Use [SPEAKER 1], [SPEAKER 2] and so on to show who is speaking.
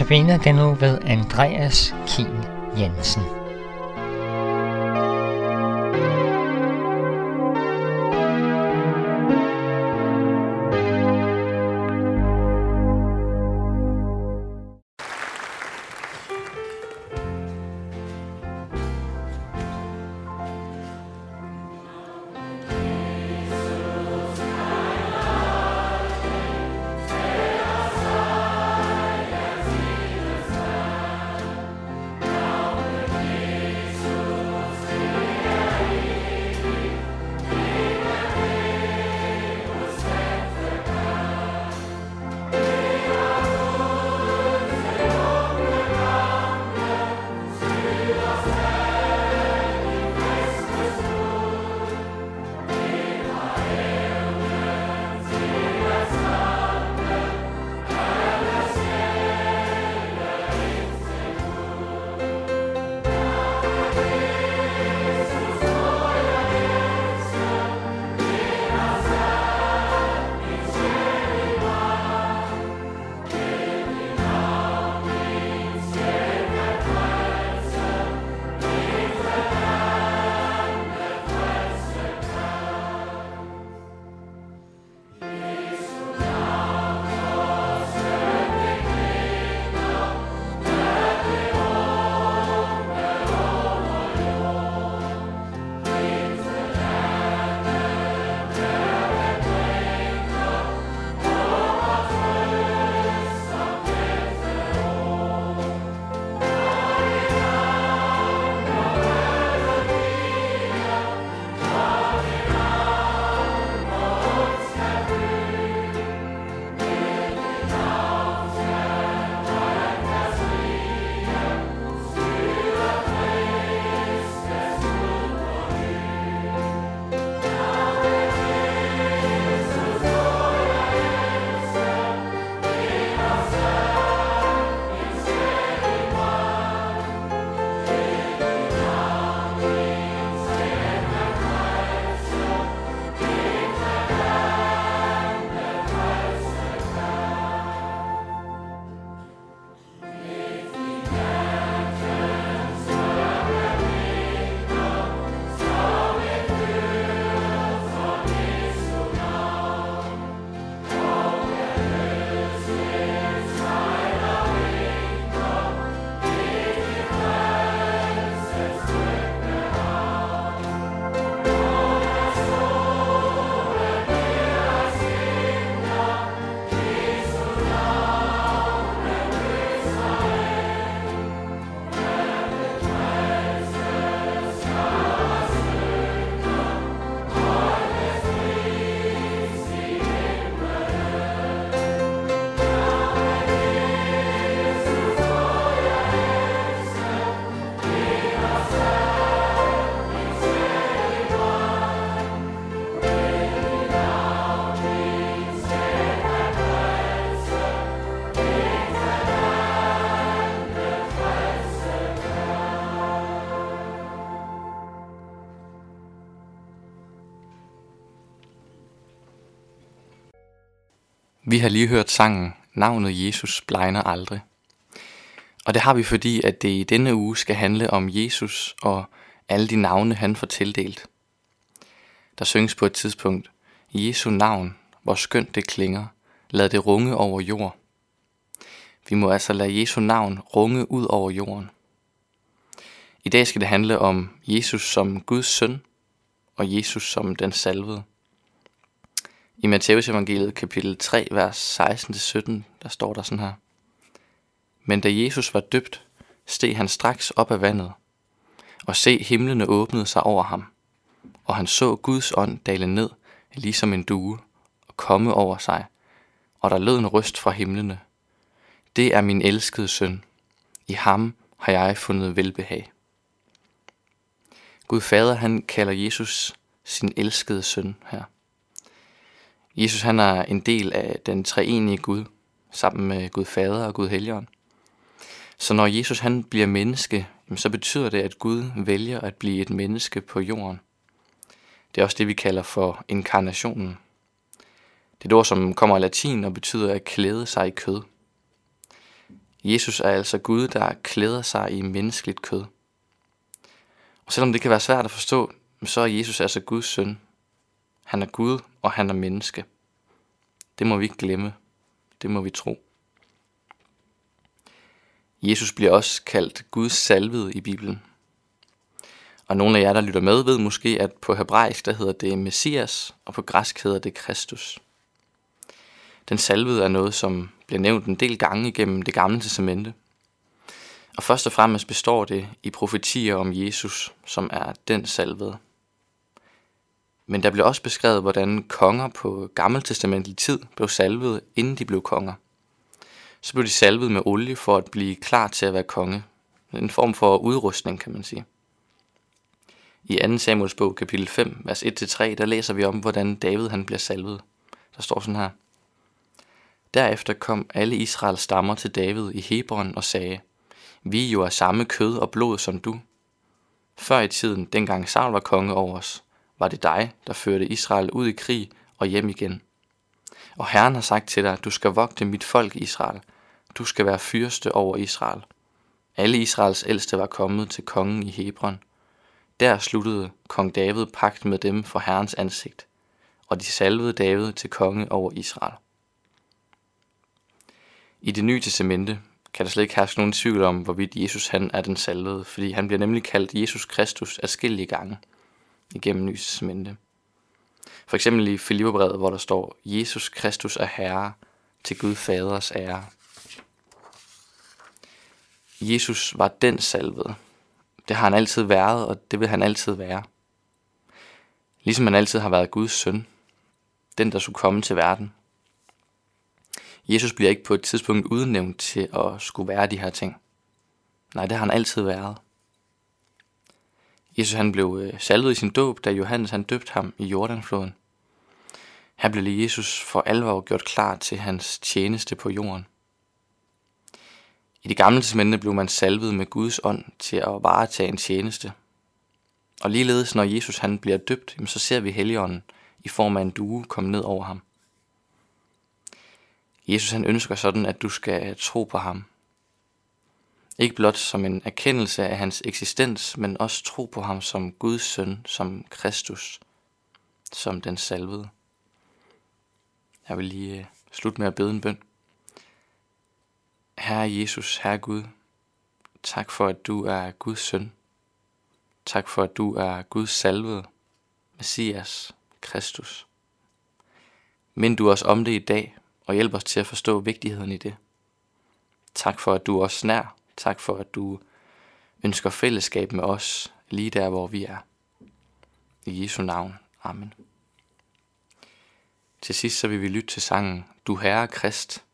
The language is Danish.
[SPEAKER 1] Notabene den nu ved Andreas Kiel Jensen.
[SPEAKER 2] Vi har lige hørt sangen Navnet Jesus blegner aldrig. Og det har vi fordi, at det i denne uge skal handle om Jesus og alle de navne, han får tildelt. Der synges på et tidspunkt, Jesu navn, hvor skønt det klinger, lad det runge over jord. Vi må altså lade Jesu navn runge ud over jorden. I dag skal det handle om Jesus som Guds søn og Jesus som den salvede. I Matteus evangeliet kapitel 3, vers 16-17, der står der sådan her. Men da Jesus var døbt, steg han straks op af vandet, og se himlene åbnede sig over ham, og han så Guds ånd dale ned, ligesom en due, og komme over sig, og der lød en røst fra himlene. Det er min elskede søn. I ham har jeg fundet velbehag. Gud Fader, han kalder Jesus sin elskede søn her. Jesus han er en del af den treenige Gud, sammen med Gud Fader og Gud Helligånd. Så når Jesus han bliver menneske, så betyder det, at Gud vælger at blive et menneske på jorden. Det er også det, vi kalder for inkarnationen. Det er et ord, som kommer af latin og betyder at klæde sig i kød. Jesus er altså Gud, der klæder sig i menneskeligt kød. Og selvom det kan være svært at forstå, så er Jesus altså Guds søn. Han er Gud, og han er menneske. Det må vi ikke glemme. Det må vi tro. Jesus bliver også kaldt Guds salvede i Bibelen. Og nogle af jer, der lytter med, ved måske, at på hebraisk der hedder det Messias, og på græsk hedder det Kristus. Den salvede er noget, som bliver nævnt en del gange igennem det gamle testamente. Og først og fremmest består det i profetier om Jesus, som er den salvede. Men der blev også beskrevet, hvordan konger på gammeltestamentlig tid blev salvet, inden de blev konger. Så blev de salvet med olie for at blive klar til at være konge. En form for udrustning, kan man sige. I 2. Samuels bog, kapitel 5, vers 1-3, der læser vi om, hvordan David han bliver salvet. Der står sådan her. Derefter kom alle Israels stammer til David i Hebron og sagde, Vi er jo af samme kød og blod som du. Før i tiden, dengang Saul var konge over os, var det dig, der førte Israel ud i krig og hjem igen. Og Herren har sagt til dig, du skal vogte mit folk Israel. Du skal være fyrste over Israel. Alle Israels ældste var kommet til kongen i Hebron. Der sluttede kong David pagt med dem for Herrens ansigt, og de salvede David til konge over Israel. I det nye testamente kan der slet ikke herske nogen tvivl om, hvorvidt Jesus han er den salvede, fordi han bliver nemlig kaldt Jesus Kristus adskillige gange igennem lysets mente. For eksempel i Filipperbrevet, hvor der står, Jesus Kristus er Herre til Gud Faders ære. Jesus var den salvede. Det har han altid været, og det vil han altid være. Ligesom han altid har været Guds søn. Den, der skulle komme til verden. Jesus bliver ikke på et tidspunkt udnævnt til at skulle være de her ting. Nej, det har han altid været. Jesus han blev øh, salvet i sin dåb, da Johannes han døbte ham i Jordanfloden. Her blev Jesus for alvor gjort klar til hans tjeneste på jorden. I det gamle testamente blev man salvet med Guds ånd til at varetage en tjeneste. Og ligeledes når Jesus han bliver døbt, så ser vi Helligånden i form af en due komme ned over ham. Jesus han ønsker sådan, at du skal tro på ham. Ikke blot som en erkendelse af hans eksistens, men også tro på ham som Guds søn, som Kristus, som den salvede. Jeg vil lige øh, slutte med at bede en bøn. Herre Jesus, Herre Gud, tak for, at du er Guds søn. Tak for, at du er Guds salvede, Messias, Kristus. Mind du os om det i dag, og hjælp os til at forstå vigtigheden i det. Tak for, at du er os nær. Tak for, at du ønsker fællesskab med os lige der, hvor vi er. I Jesu navn. Amen. Til sidst så vil vi lytte til sangen Du Herre Krist,